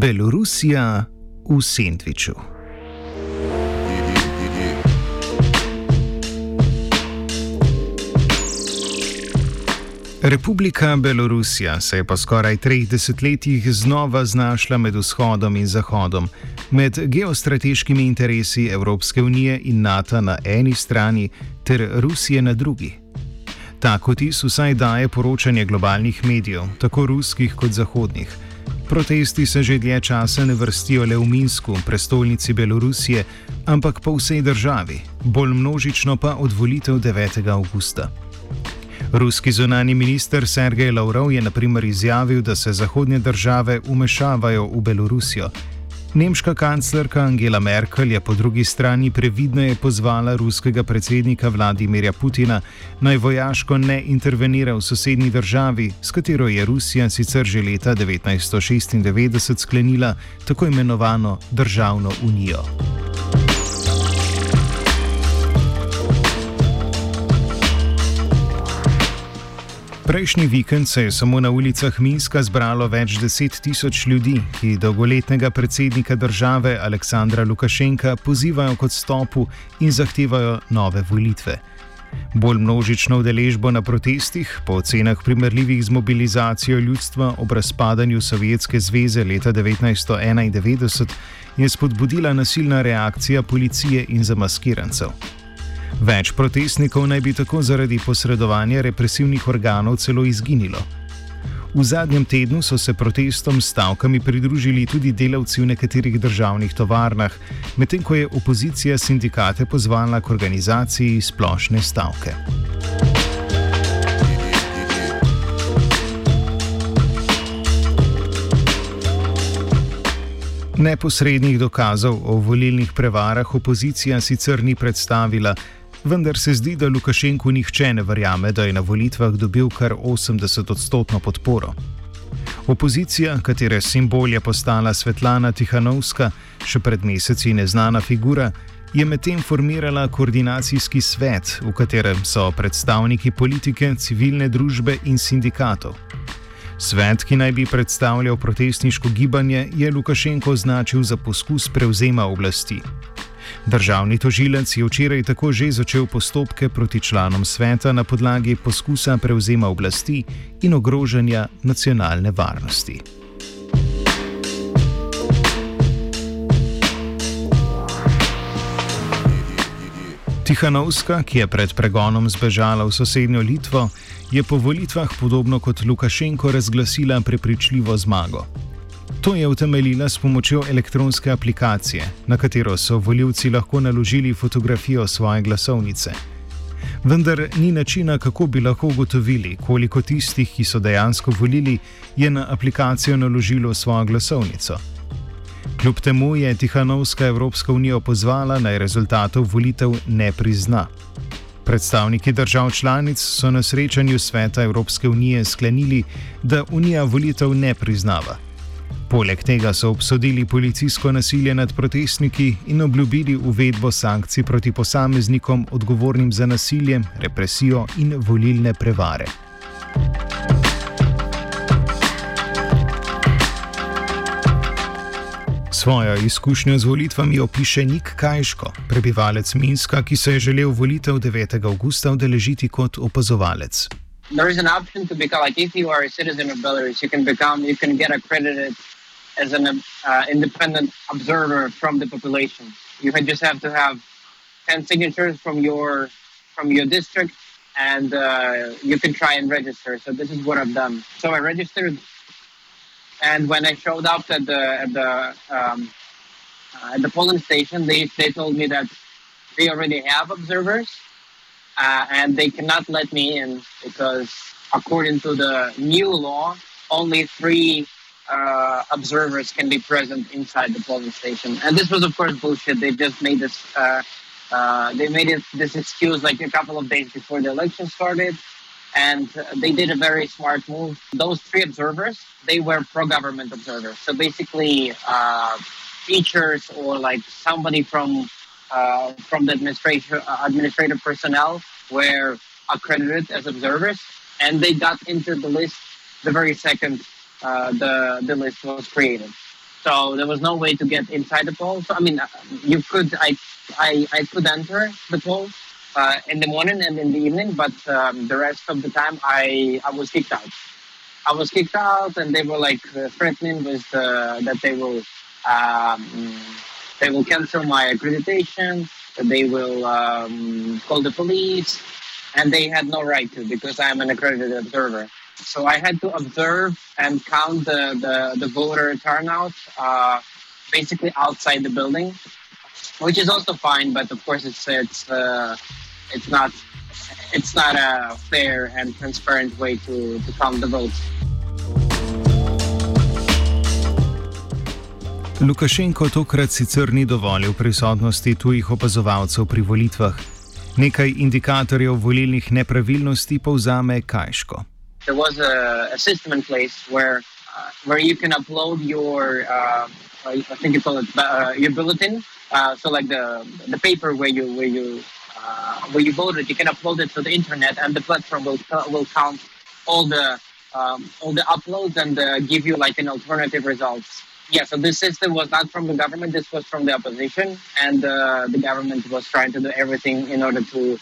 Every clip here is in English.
Belorusija v sendviču. Republika Belorusija se je po skoraj treh desetletjih znova znašla med vzhodom in zahodom, med geostrateškimi interesi Evropske unije in NATO na eni strani ter Rusije na drugi. Tako tis vsaj daje poročanje globalnih medijev, tako ruskih kot zahodnih. Protesti se že dlje časa ne vrstijo le v Minsku, prestolnici Belorusije, ampak po vsej državi, bolj množično pa od volitev 9. avgusta. Ruski zunani minister Sergej Lavrov je naprimer izjavil, da se zahodnje države umešavajo v Belorusijo. Nemška kanclerka Angela Merkel je po drugi strani previdneje pozvala ruskega predsednika Vladimirja Putina naj vojaško ne intervenira v sosednji državi, s katero je Rusija sicer že leta 1996 sklenila tako imenovano državno unijo. Prejšnji vikend se je samo na ulicah Minska zbralo več deset tisoč ljudi, ki dolgoletnega predsednika države Aleksandra Lukašenka pozivajo k odstopu in zahtevajo nove volitve. Bolj množično udeležbo na protestih, po ocenah primerljivih z mobilizacijo ljudstva ob razpadanju Sovjetske zveze leta 1991, je spodbudila nasilna reakcija policije in zamaskirancev. Več protestnikov naj bi tako zaradi posredovanja represivnih organov celo izginilo. V zadnjem tednu so se protestom s stavkami pridružili tudi delavci v nekaterih državnih tovarnah, medtem ko je opozicija sindikate pozvala k organizaciji splošne stavke. Neposrednih dokazov o volilnih prevarah opozicija sicer ni predstavila, vendar se zdi, da Lukašenku nihče ne verjame, da je na volitvah dobil kar 80-odstotno podporo. Opozicija, katere simbol je postala Svetlana Tihanovska, še pred meseci neznana figura, je medtem formirala koordinacijski svet, v katerem so predstavniki politike, civilne družbe in sindikatov. Svet, ki naj bi predstavljal protestniško gibanje, je Lukašenko označil za poskus prevzema oblasti. Državni tožilec je včeraj tako že začel postopke proti članom sveta na podlagi poskusa prevzema oblasti in ogrožanja nacionalne varnosti. Tihanovska, ki je pred pregonom zbežala v sosednjo Litvo, je po volitvah podobno kot Lukašenko razglasila prepričljivo zmago. To je utemeljila s pomočjo elektronske aplikacije, na katero so voljivci lahko naložili fotografijo svoje glasovnice. Vendar ni načina, kako bi lahko ugotovili, koliko tistih, ki so dejansko volili, je na aplikacijo naložilo svojo glasovnico. Kljub temu je Tihanovska Evropska unija pozvala naj rezultatov volitev ne prizna. Predstavniki držav članic so na srečanju Sveta Evropske unije sklenili, da unija volitev ne priznava. Poleg tega so obsodili policijsko nasilje nad protestniki in obljubili uvedbo sankcij proti posameznikom odgovornim za nasilje, represijo in volilne prevare. Svojo izkušnjo z volitvami opiše Nik Kajško, prebivalec Minska, ki se je želel volitev 9. augusta udeležiti kot opazovalec. there is an option to become like if you are a citizen of Belarus, you can become you can get accredited as an uh, independent observer from the population. You just have to have ten signatures from your from your district, and uh, you can try and register. So this is what I've done. So I registered, and when I showed up at the at the um, uh, at the polling station, they they told me that they already have observers, uh, and they cannot let me in because according to the new law, only three uh, observers can be present inside the polling station. And this was, of course, bullshit. They just made this. Uh, uh, they made it this excuse like a couple of days before the election started, and they did a very smart move. Those three observers, they were pro-government observers. So basically, uh, teachers or like somebody from uh, from the administration uh, administrative personnel were accredited as observers, and they got into the list the very second uh, the the list was created. So there was no way to get inside the poll. So I mean, you could I I, I could enter the poll uh, in the morning and in the evening, but um, the rest of the time I I was kicked out. I was kicked out, and they were like uh, threatening with uh, that they will um, they will cancel my accreditation. They will um, call the police, and they had no right to because I'm an accredited observer. So I had to observe and count the, the, the voter turnout uh, basically outside the building, which is also fine. But of course, it's it's uh, it's not it's not a fair and transparent way to, to count the votes. Lukašenko tokrat sicer ni dovolil prisotnosti tujih opazovalcev pri volitvah. Nekaj indikatorjev volilnih nepravilnosti povzame Kajško. There was a, a system in place where uh, where you can upload your uh, I think you call it uh, your bulletin. Uh, so like the the paper where you where you uh, where you voted, you can upload it to the internet, and the platform will will count all the um, all the uploads and uh, give you like an alternative results. Yeah, so this system was not from the government; this was from the opposition, and the government was trying to do everything in order to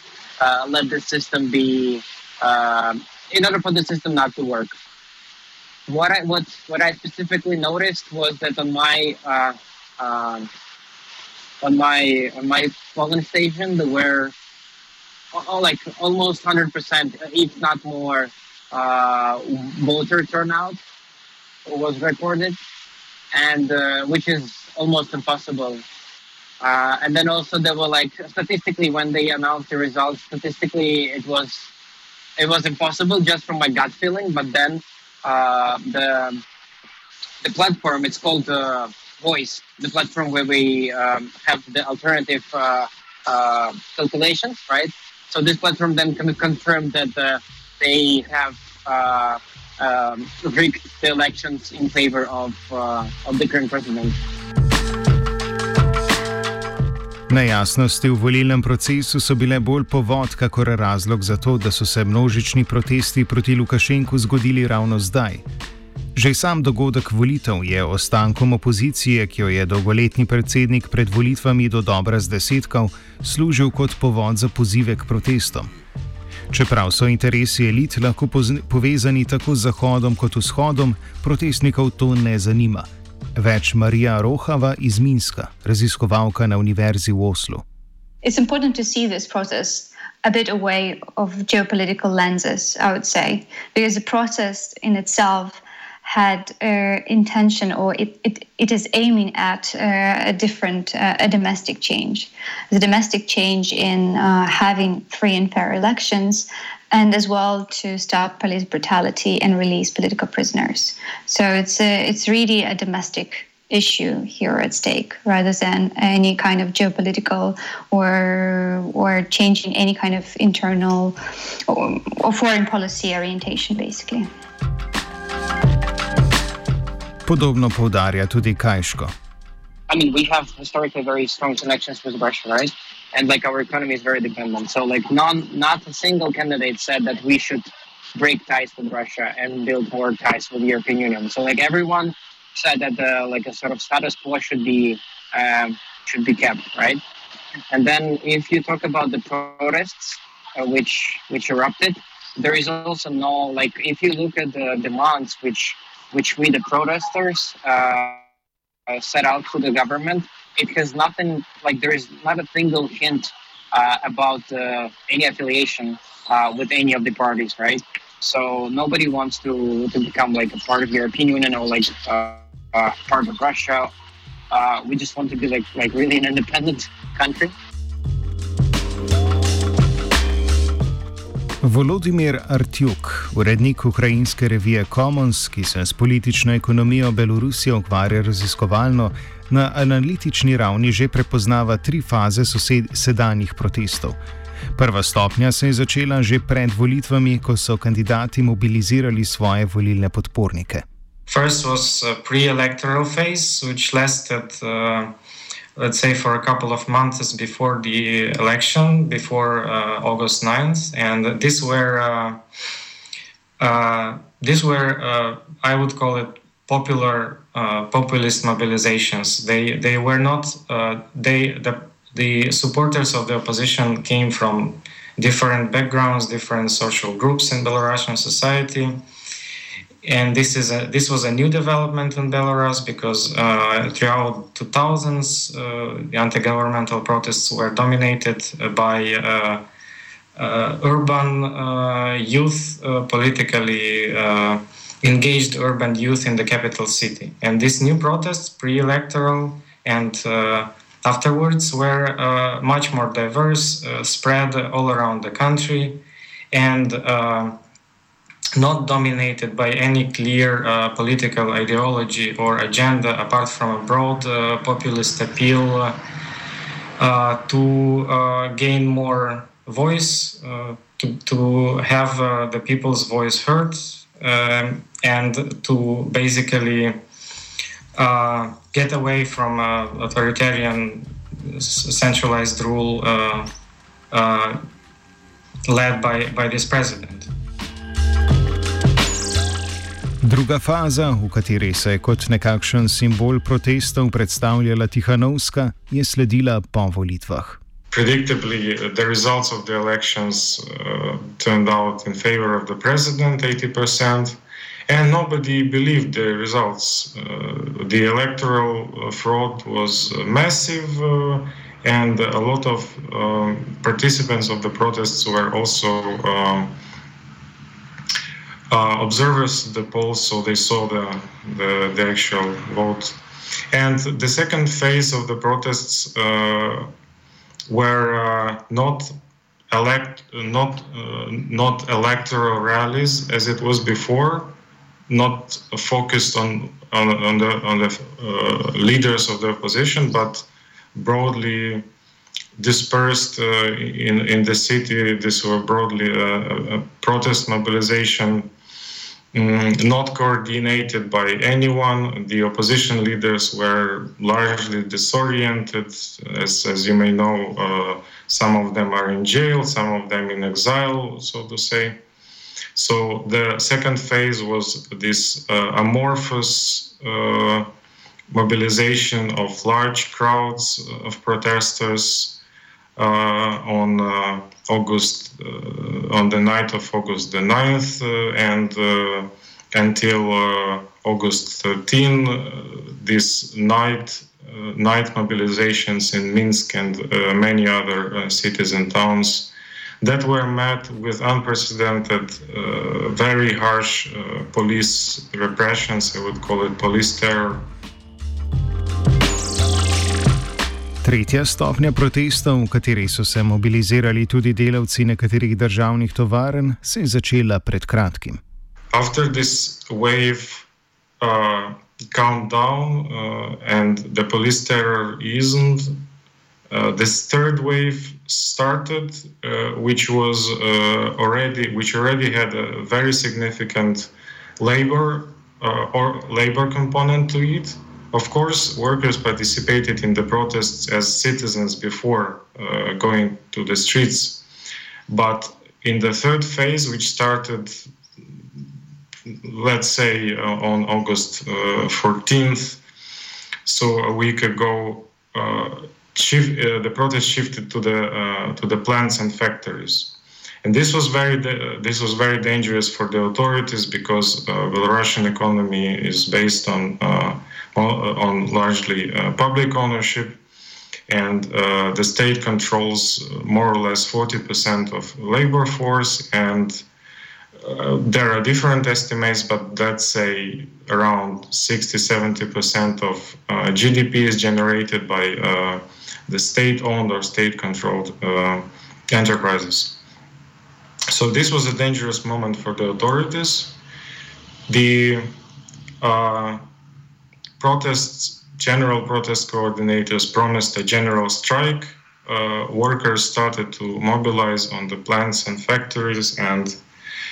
let the system be in order for the system not to work. What I what what I specifically noticed was that on my uh, uh, on my on my polling station there were oh, like almost hundred percent, if not more, uh, voter turnout was recorded, and uh, which is almost impossible. Uh, and then also there were like statistically when they announced the results, statistically it was it was impossible just from my gut feeling. But then uh, the the platform it's called uh, Voice, the platform where we um, have the alternative uh, uh calculations, right? So this platform then can confirm that uh, they have um, rigged the elections in favor of of the current president. Nejasnosti v volilnem procesu so bile bolj povod, kakor razlog za to, da so se množični protesti proti Lukašenku zgodili ravno zdaj. Že sam dogodek volitev je ostankom opozicije, ki jo je dolgoletni predsednik pred volitvami do dobra zdesetkal, služil kot povod za pozive k protestom. Čeprav so interesi elit lahko povezani tako z Zahodom kot vzhodom, protestnikov to ne zanima. Več Marija Rohava iz Minska, raziskovalka na Univerzi v Oslu. It's important to see this process a bit away of geopolitical lenses, I would say, because the process in itself had uh, intention or it, it, it is aiming at uh, a different uh, a domestic change the domestic change in uh, having free and fair elections and as well to stop police brutality and release political prisoners so it's a, it's really a domestic issue here at stake rather than any kind of geopolitical or or changing any kind of internal or, or foreign policy orientation basically Podobno poudarja tudi Kajško. I mean, we have historically very strong connections with Russia, right? And like our economy is very dependent. So like non, not a single candidate said that we should break ties with Russia and build more ties with the European Union. So like everyone said that the like a sort of status quo should be um, should be kept, right? And then if you talk about the protests uh, which which erupted, there is also no like if you look at the demands which which we the protesters uh, set out to the government, it has nothing like there is not a single hint uh, about uh, any affiliation uh, with any of the parties, right? So nobody wants to to become like a part of European Union or like uh, part of Russia. We just want to be like like really an independent country. Volodimir Artjuk, urednik ukrajinske revije Commons, ki se s politično ekonomijo Belorusije ukvarja raziskovalno, na analitični ravni že prepoznava tri faze sosed, sedanjih protestov. Prva stopnja se je začela že pred volitvami, ko so kandidati mobilizirali svoje volilne podpornike. First was a pre-electoral phase, which lasted, uh, let's say, for a couple of months before the election, before uh, August 9th, and these were, uh, uh these were, uh, I would call it, popular uh, populist mobilizations. They they were not they the the supporters of the opposition came from different backgrounds, different social groups in Belarusian society and this is a, this was a new development in Belarus because uh, throughout 2000s uh, the anti-governmental protests were dominated by uh, uh urban uh, youth, uh, politically engaged urban youth in the capital city, and these new protests, pre-electoral and afterwards, were much more diverse, spread all around the country, and not dominated by any clear uh, political ideology or agenda apart from a broad uh, populist appeal uh, to uh, gain more voice, uh, to, to have uh, the people's voice heard, um, and to basically get away from authoritarian centralized rule led by, by this president. Druga faza, v kateri se je kot nekakšen simbol protestov predstavljala Tihanovska, je sledila po volitvah. Predictably, the results of the elections uh, turned out in favor of the president, 80%, and nobody believed the results. Uh, the electoral uh, fraud was massive, uh, and a lot of uh, participants of the protests were also. Uh, uh, observers the polls, so they saw the, the, the actual vote. And the second phase of the protests uh, were uh, not elect not uh, not electoral rallies as it was before, not focused on on, on the on the uh, leaders of the opposition, but broadly dispersed uh, in in the city. These were broadly a protest mobilization not coordinated by anyone. The opposition leaders were largely disoriented. As, as you may know, uh, some of them are in jail, some of them in exile, so to say. So the second phase was this uh, amorphous uh, mobilization of large crowds of protesters uh, on uh, August, uh, on the night of August the 9th, uh, and uh, until August 13, this night night mobilizations in Minsk and many other cities and towns that were met with unprecedented, uh, very harsh uh, police repressions. I would call it police terror. Tretja stopnja protestov, v kateri so se mobilizirali tudi delavci nekaterih državnih tovarn, se je začela pred kratkim. After this wave uh, countdown uh, and the police terror eased, uh, this third wave started, uh, which was uh, already, which already had a very significant labor uh, or labor component to it. Of course, workers participated in the protests as citizens before uh, going to the streets. But in the third phase, which started, let's say, uh, on August uh, 14th, so a week ago, uh, shift, uh, the protest shifted to the uh, to the plants and factories, and this was very this was very dangerous for the authorities because the Russian economy is based on on largely uh, public ownership, and uh, the state controls more or less 40% of labor force and uh, there are different estimates, but let's say around 60 70% of uh, GDP is generated by uh, the state owned or state controlled uh, enterprises. So, this was a dangerous moment for the authorities. The protests, general protest coordinators promised a general strike. Uh, workers started to mobilize on the plants and factories and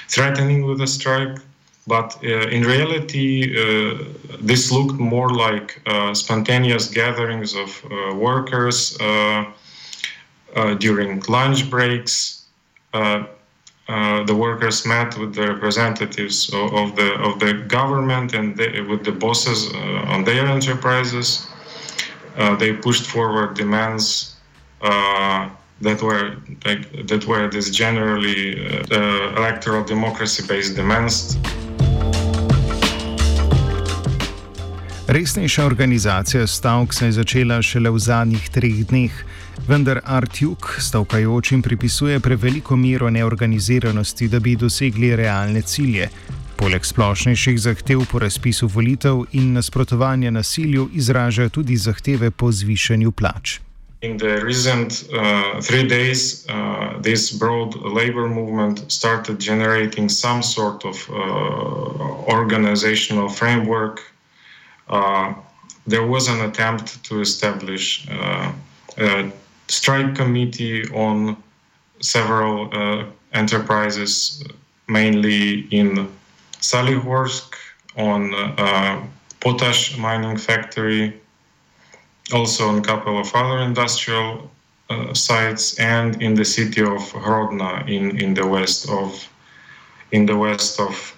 threatening with a strike. But uh, in reality, uh, this looked more like uh, spontaneous gatherings of uh, workers uh, during lunch breaks. The workers met with the representatives of, the of the government and they, with the bosses on their enterprises. they pushed forward demands that were like, that were this generally uh, electoral democracy-based demands. Resnejša organizacija stavk se je začela šele v zadnjih treh dneh, vendar Artjuk stavkajočim pripisuje preveliko mero neorganiziranosti, da bi dosegli realne cilje. Poleg splošnejših zahtev po razpisu volitev in nasprotovanja nasilju izražajo tudi zahteve po zvišanju plač. In the recent uh, three days, uh, this broad labor movement started generating some sort of uh, organizational framework. Uh, there was an attempt to establish uh, a strike committee on several uh, enterprises, mainly in Salihorsk, on potash mining factory also on a couple of other industrial uh, sites and in the city of Hrodna in, in the west of in the west of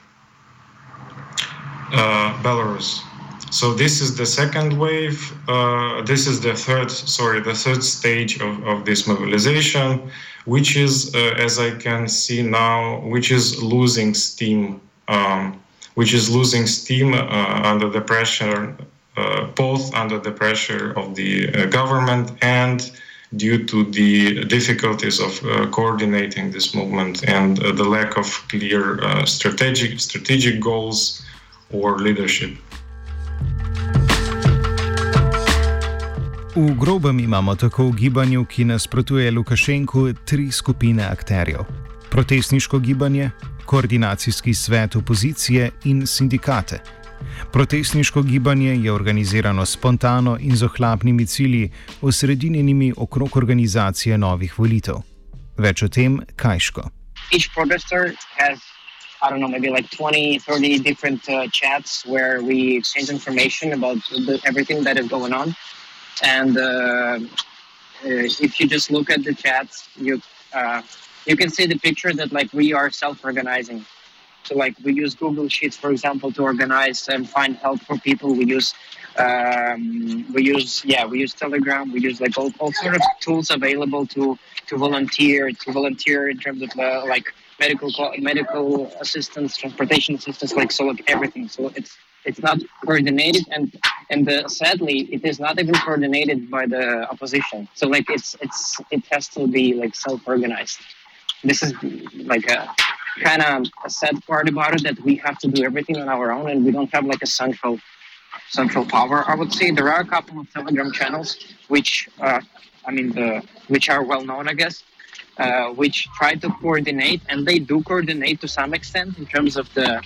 uh, Belarus. So this is the second wave. Uh, this is the third, sorry, the third stage of, of this mobilization, which is, uh, as I can see now, which is losing steam, um, which is losing steam uh, under the pressure uh, both under the pressure of the uh, government and due to the difficulties of uh, coordinating this movement and the lack of clear strategic strategic goals or leadership. V grobem imamo tako v gibanju, ki nasprotuje Lukašenku, tri skupine akterjev: protestniško gibanje, koordinacijski svet opozicije in sindikate. Protestniško gibanje je organizirano spontano in z ohlapnimi cilji, osredinjenimi okrog organizacije novih volitev. Več o tem, kajško. I don't know, maybe like 20, 30 different uh, chats where we exchange information about the, everything that is going on. And uh, uh, if you just look at the chats, you uh, you can see the picture that like we are self-organizing. So like we use Google Sheets, for example, to organize and find help for people. We use um, we use yeah we use Telegram. We use like all, all sort of tools available to to volunteer to volunteer in terms of uh, like medical medical assistance, transportation assistance, like so like everything. So it's it's not coordinated and and the, sadly it is not even coordinated by the opposition. So like it's it's it has to be like self organized. This is like a kind of a sad part about it that we have to do everything on our own and we don't have like a central central power. I would say there are a couple of Telegram channels which uh, I mean the which are well known, I guess, uh, which try to coordinate and they do coordinate to some extent in terms of the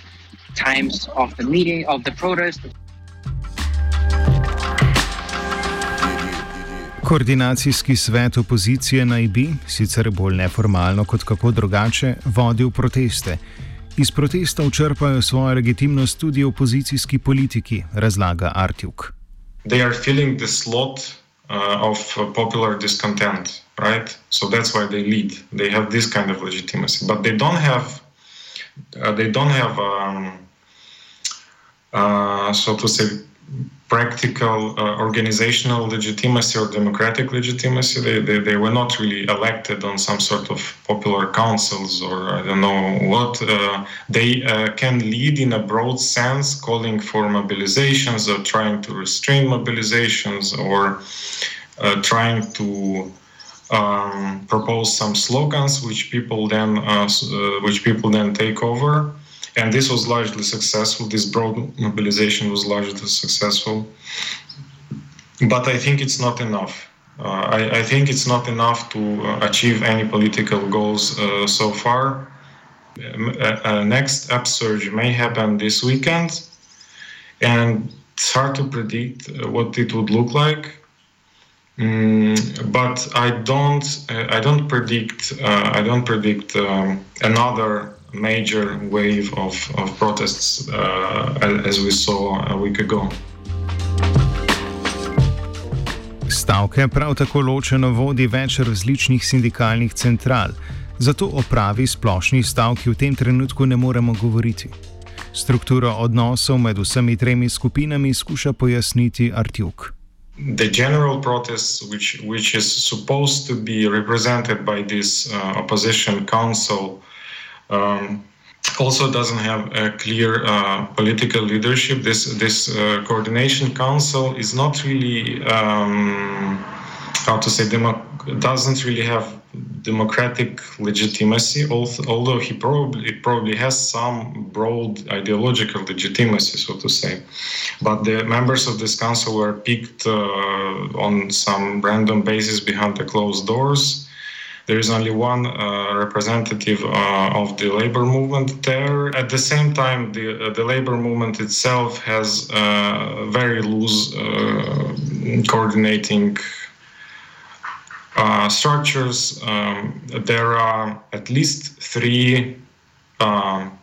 times of the meeting of the protest. Koordinacijski svet opozicije naj bi, sicer bolj neformalno kot kako drugače, vodil proteste. Iz protestov črpajo svojo legitimnost tudi opozicijski politiki, razlaga Artjuk. They are feeling the slot uh, of popular discontent, right? So that's why they lead. They have this kind of legitimacy, but they don't have, they don't have, um, uh, so to say, practical uh, organizational legitimacy or democratic legitimacy. They, they, they, were not really elected on some sort of popular councils or I don't know what. Uh, they uh, can lead in a broad sense, calling for mobilizations or trying to restrain mobilizations or uh, trying to um, propose some slogans which people then uh, uh, which people then take over and this was largely successful. This broad mobilization was largely successful, but I think it's not enough. Uh, I, I, think it's not enough to uh, achieve any political goals uh, so far. Uh, next upsurge may happen this weekend, and it's hard to predict what it would look like. Mm, but I don't. Uh, I don't predict. I don't predict um, another major wave of, of protests uh, as we saw a week ago. Stavke prav tako ločeno vodi več različnih sindikalnih central, zato o pravi splošni stavki v tem trenutku ne moremo govoriti. Strukturo odnosov med vsemi tremi skupinami skuša pojasniti Artjuk. The general protest, which, which is supposed to be represented by this uh, opposition council, um, also doesn't have a clear uh, political leadership. This this uh, coordination council is not really um, how to say demo- doesn't really have democratic legitimacy. Although he probably probably has some broad ideological legitimacy, so to say, but the members of this council were picked uh, on some random basis behind the closed doors there is only one uh, representative uh, of the labor movement there. At the same time, the, uh, the labor movement itself has uh, very loose uh, coordinating uh, structures. Um, there are at least three um,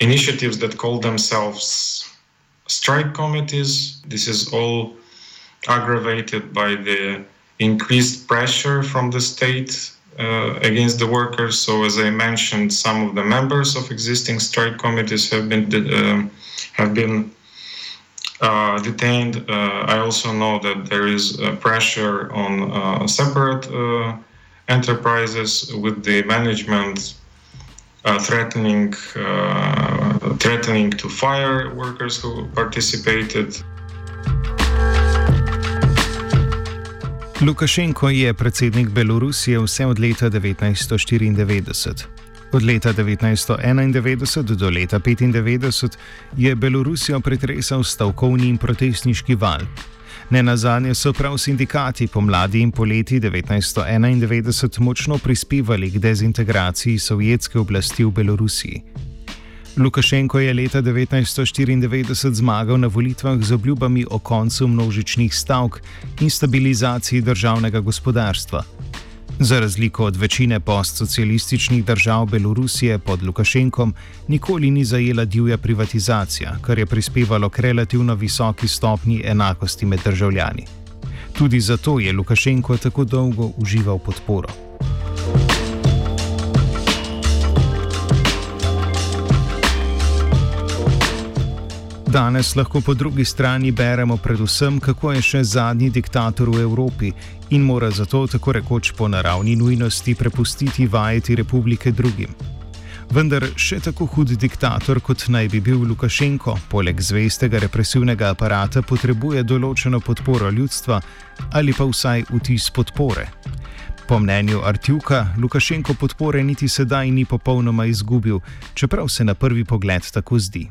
initiatives that call themselves strike committees. This is all aggravated by the increased pressure from the state uh, against the workers. So, as I mentioned, some of the members of existing strike committees have been uh, have been uh, detained. Uh, I also know that there is pressure on uh, separate uh, enterprises with the management threatening threatening to fire workers who participated. Lukašenko je predsednik Belorusije vse od leta 1994. Od leta 1991 do leta 1995 je Belorusijo pretresal stavkovni in protestniški val. Ne na zadnje so prav sindikati pomladi in poleti 1991 močno prispevali k dezintegraciji sovjetske oblasti v Belorusiji. Lukašenko je leta 1994 zmagal na volitvah z obljubami o koncu množičnih stavk in stabilizaciji državnega gospodarstva. Za razliko od večine postsocialističnih držav Belorusije pod Lukašenkom, nikoli ni zajela divja privatizacija, kar je prispevalo k relativno visoki stopnji enakosti med državljani. Tudi zato je Lukašenko tako dolgo užival podporo. Danes lahko po drugi strani beremo predvsem, kako je še zadnji diktator v Evropi in mora zato tako rekoč po naravni nujnosti prepustiti vajeti republike drugim. Vendar še tako hud diktator, kot naj bi bil Lukašenko, poleg zvestega represivnega aparata, potrebuje določeno podporo ljudstva ali pa vsaj vtis podpore. Po mnenju Artjuka, Lukašenko podpore niti sedaj ni popolnoma izgubil, čeprav se na prvi pogled tako zdi.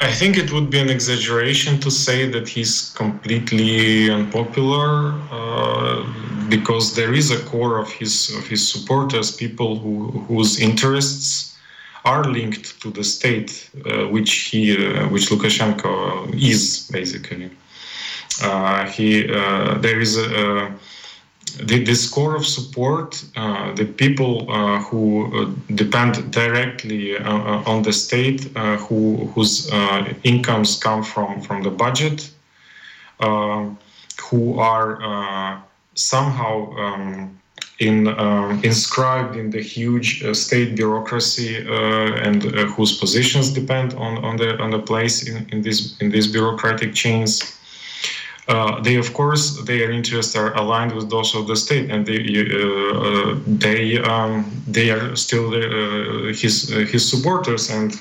I think it would be an exaggeration to say that he's completely unpopular uh, because there is a core of his of his supporters, people who, whose interests are linked to the state, uh, which he uh, which Lukashenko is basically. Uh, he uh, there is a, a the, this core of support, uh, the people uh, who uh, depend directly uh, uh, on the state, who whose incomes come from from the budget, who are somehow um, in inscribed in the huge state bureaucracy and whose positions depend on, on the on the place in, in this in these bureaucratic chains uh, they of course their interests are aligned with those of the state, and they uh, they um, they are still uh, his his supporters. And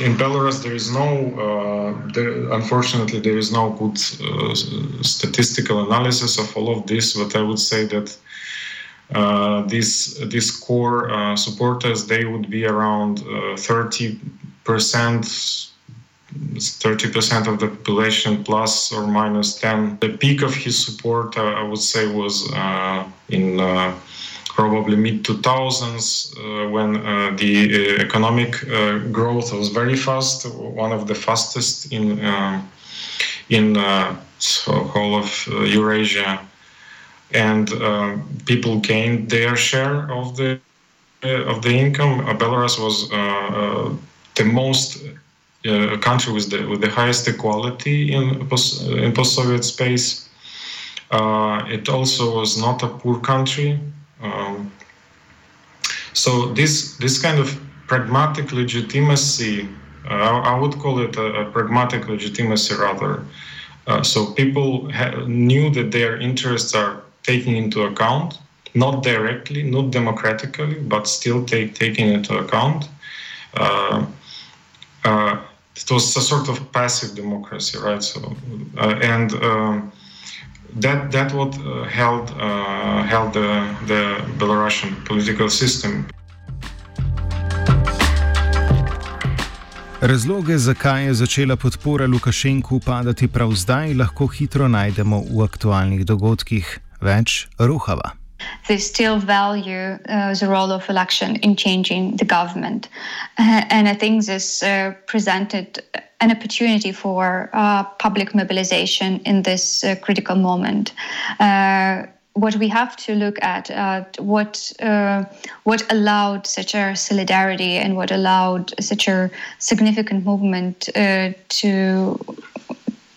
in Belarus, there is no, there, unfortunately, there is no good statistical analysis of all of this. But I would say that. Uh, these these core uh, supporters they would be around uh, 30 percent 30% of the population plus or minus 10 the peak of his support i would say was in probably mid 2000s uh, when uh, the uh, economic growth was very fast, one of the fastest in in so whole of Eurasia and uh, people gained their share of the uh, of the income. Uh, Belarus was uh, uh, the most uh, country with the with the highest equality in post, in post-Soviet space. it also was not a poor country. Um, so this this kind of pragmatic legitimacy, I, I, would call it a, a pragmatic legitimacy rather. so people ha- knew that their interests are taken into account, not directly, not democratically, but still take, taking into account. Uh, uh, it was a sort of passive democracy, right? So, uh, and um, that that what uh, held uh, held the, the Belarusian political system. Razloge, zakaj je začela podpora Lukašenku padati prav zdaj, lahko hitro najdemo v aktualnih dogodkih. več ruhava. They still value uh, the role of election in changing the government. Uh, and I think this uh, presented an opportunity for uh, public mobilization in this uh, critical moment. Uh, what we have to look at what what allowed such a solidarity and what allowed such a significant movement to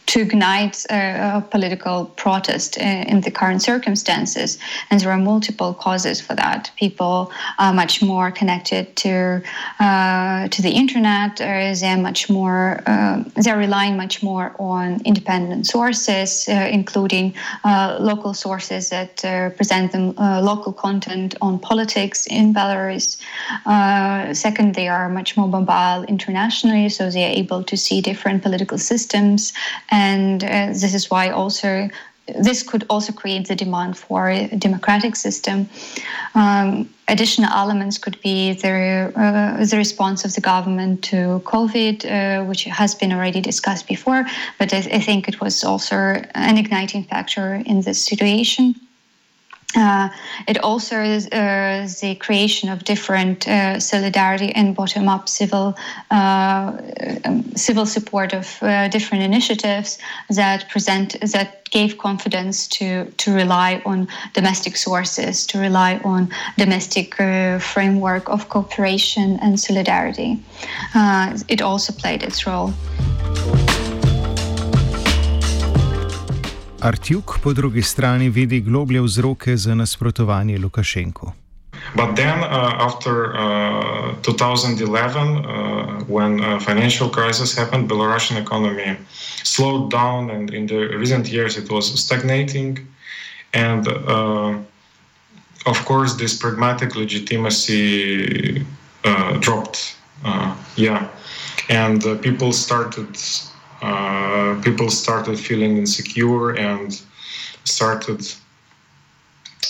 to ignite a, a political protest in, in, the current circumstances. And there are multiple causes for that. People are much more connected to uh, to the internet. Uh, they're much more uh, they're relying much more on independent sources, uh, including uh, local sources that uh, present them local content on politics in Belarus. second, they are much more mobile internationally, so they are able to see different political systems and uh, this is why also this could also create the demand for a democratic system. Um, additional elements could be the, uh, the response of the government to COVID, uh, which has been already discussed before, but I, I, think it was also an igniting factor in this situation. Uh, it also is uh, the creation of different uh, solidarity and bottom-up civil uh, um, civil support of uh, different initiatives that present that gave confidence to to rely on domestic sources, to rely on domestic uh, framework of cooperation and solidarity. it also played its role. Artjuk po drugi strani vidi globlje vzroke za nasprotovanje Lukašenku. But then, uh, after uh, 2011, uh, when a financial crisis happened, Belarusian economy slowed down, and in the recent years it was stagnating. And uh, of course, this pragmatic legitimacy uh, dropped. Uh, yeah, and people started uh, people started feeling insecure and started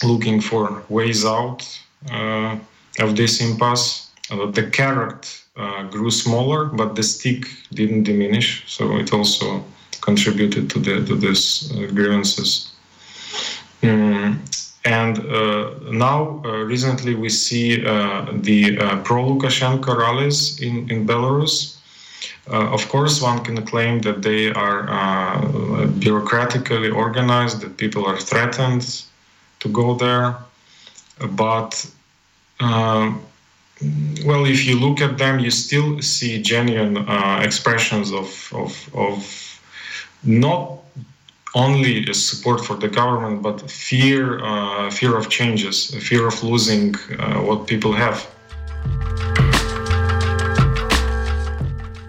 looking for ways out uh, of this impasse. Uh, the carrot uh, grew smaller, but the stick didn't diminish, so it also contributed to the to this uh, grievances. Mm. And now, recently, we see the pro Lukashenko rallies in, in Belarus, of course, one can claim that they are uh, bureaucratically organized, that people are threatened to go there. But, uh, well, if you look at them, you still see genuine uh, expressions of, of, of not only support for the government, but fear, uh, fear of changes, fear of losing uh, what people have.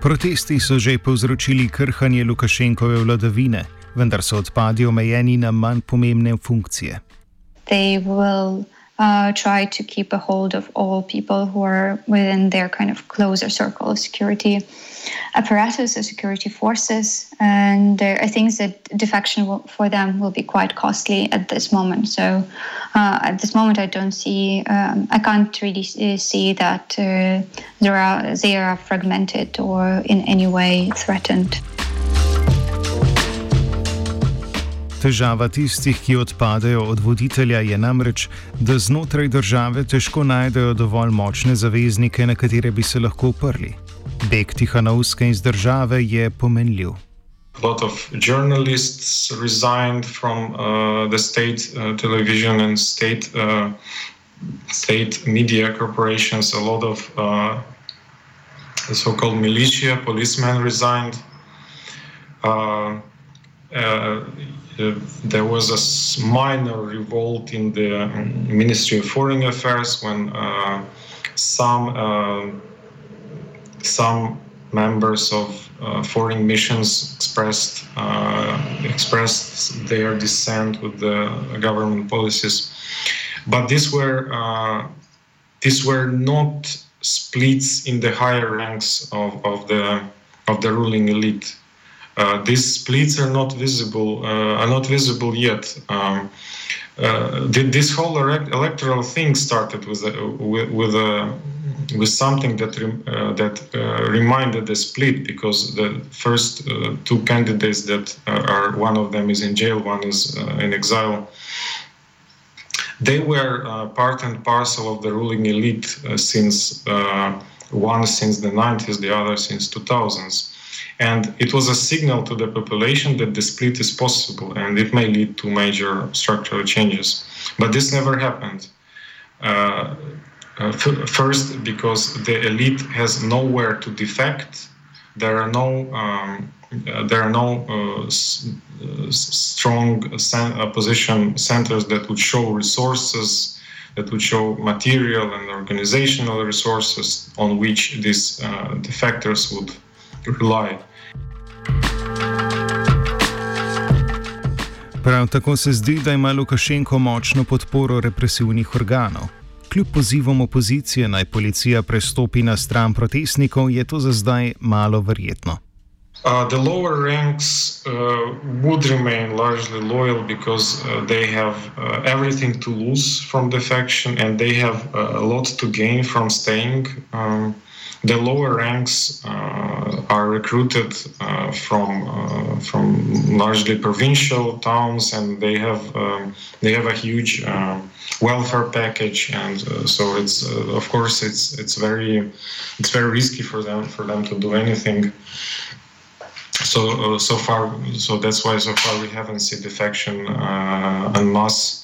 Protesti so že povzročili krhanje Lukašenkove vladavine, vendar so odpadi omejeni na manj pomembne funkcije. They will uh, try to keep a hold of all people who are within their kind of closer circle of security apparatus or security forces. And there are things that defection will, for them will be quite costly at this moment. So uh, at this moment, I don't see, um, I can't really see that uh, there are, they are fragmented or in any way threatened. Težava tistih, ki odpadejo od voditelja, je namreč, da znotraj države težko najdejo dovolj močne zaveznike, na katere bi se lahko oprli. Beg Tihanovske iz države je pomenljiv. A lot of journalists resigned from uh, the state uh, television and state, uh, state media corporations. A lot of uh, so called militia, policemen resigned. Uh, uh, uh, there was a minor revolt in the um, Ministry of Foreign Affairs when uh, some uh, some members of uh, foreign missions expressed uh, expressed their dissent with the government policies, but these were these were not splits in the higher ranks of, of the of the ruling elite. Uh, these splits are not visible, uh, are not visible yet. Um, uh, this whole electoral thing started with a, with, with, a, with something that that reminded the split because the first two candidates that are one of them is in jail, one is in exile they were uh, part and parcel of the ruling elite uh, since uh, one since the 90s, the other since 2000s. And it was a signal to the population that the split is possible and it may lead to major structural changes. But this never happened. Uh, uh, first, because the elite has nowhere to defect, there are no um, uh, there are no uh, uh, strong sen- opposition centers that would show resources, that would show material and organizational resources on which these uh, defectors would rely. Prav tako se zdi, da ima Lukašenko močno podporo represivnih organov. Kljub pozivom opozicije naj policija prestopi na stran protestnikov, je to za zdaj malo verjetno. Uh, the lower ranks uh, would remain largely loyal because uh, they have uh, everything to lose from defection and they have uh, a lot to gain from staying. Um, the lower ranks uh, are recruited uh, from uh, from largely provincial towns, and they have um, they have a huge uh, welfare package, and uh, so it's uh, of course it's it's very it's very risky for them for them to do anything. So so far, so that's why so far we haven't seen defection en masse.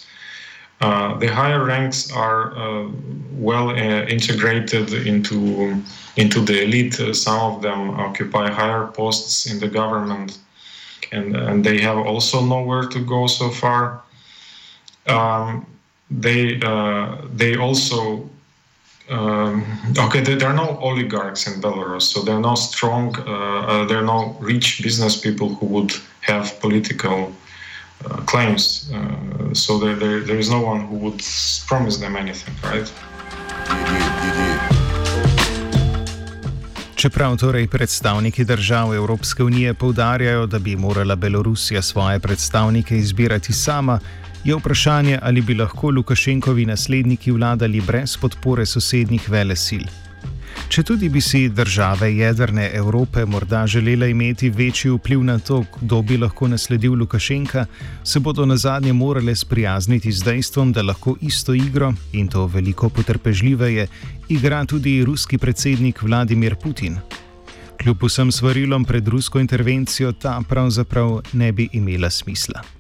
Uh, the higher ranks are uh, well uh, integrated into into the elite. some of them occupy higher posts in the government, and and they have also nowhere to go so far. Um, they they also um, okay, there are no oligarchs in Belarus, so there are no strong, uh, uh, there are no rich business people who would have political uh, claims. Uh, so there, there, there is no one who would promise them anything, right? Čeprav torej predstavniki držav Evropske unije povdarjajo, da bi morala Belorusija svoje predstavnike izbirati sama, je vprašanje, ali bi lahko Lukašenkovi nasledniki vladali brez podpore sosednjih vele sil. Če tudi bi si države jedrne Evrope morda želele imeti večji vpliv na to, kdo bi lahko nasledil Lukašenka, se bodo na zadnje morale sprijazniti z dejstvom, da lahko isto igro in to veliko potrpežljiveje igra tudi ruski predsednik Vladimir Putin. Kljub vsem svarilom pred rusko intervencijo ta pravzaprav ne bi imela smisla.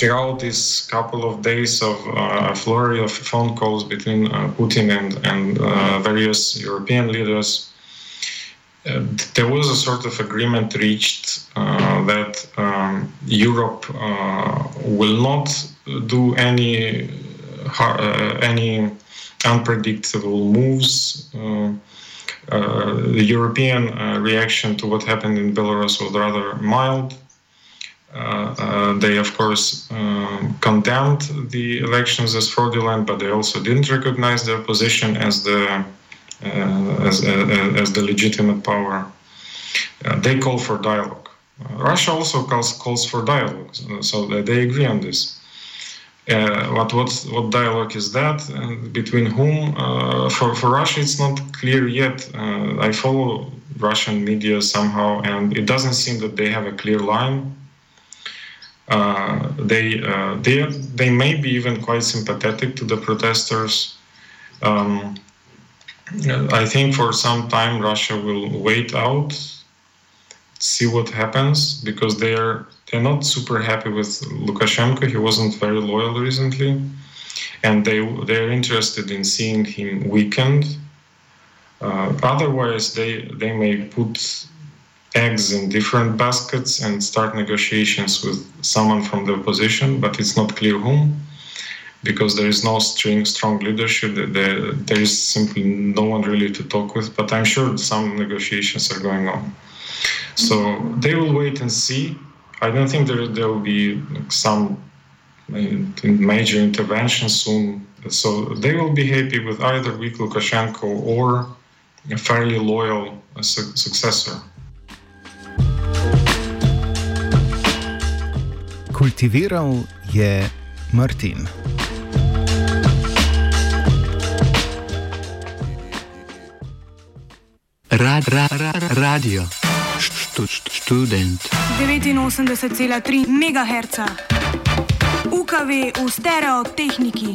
Throughout this couple of days of uh, a flurry of phone calls between uh, Putin and, and uh, various European leaders, uh, there was a sort of agreement reached uh, that um, Europe uh, will not do any any unpredictable moves. The European reaction to what happened in Belarus was rather mild. Uh, uh, they, of course, um, condemned the elections as fraudulent, but they also didn't recognize their position as the uh, as, as the legitimate power. they call for dialogue. Russia also calls calls for dialogue, so they agree on this. Uh, what what what dialogue is that and between whom uh, for for Russia it's not clear yet uh, I follow Russian media somehow and it doesn't seem that they have a clear line they uh, they they may be even quite sympathetic to the protesters um, I think for some time Russia will wait out see what happens because they are they're not super happy with Lukashenko. He wasn't very loyal recently, and they they're interested in seeing him weakened. Uh, otherwise, they they may put eggs in different baskets and start negotiations with someone from the opposition, but it's not clear whom, because there is no string, strong leadership. There, there is simply no one really to talk with. But I'm sure some negotiations are going on. So they will wait and see I don't think there, there will be some uh, major intervention soon. So they will be happy with either weak Lukashenko or a fairly loyal uh, su- successor. Kultiviral je Martin. Rad, rad, rad, radio študent. 89,3 MHz, UKV v stereotehniki.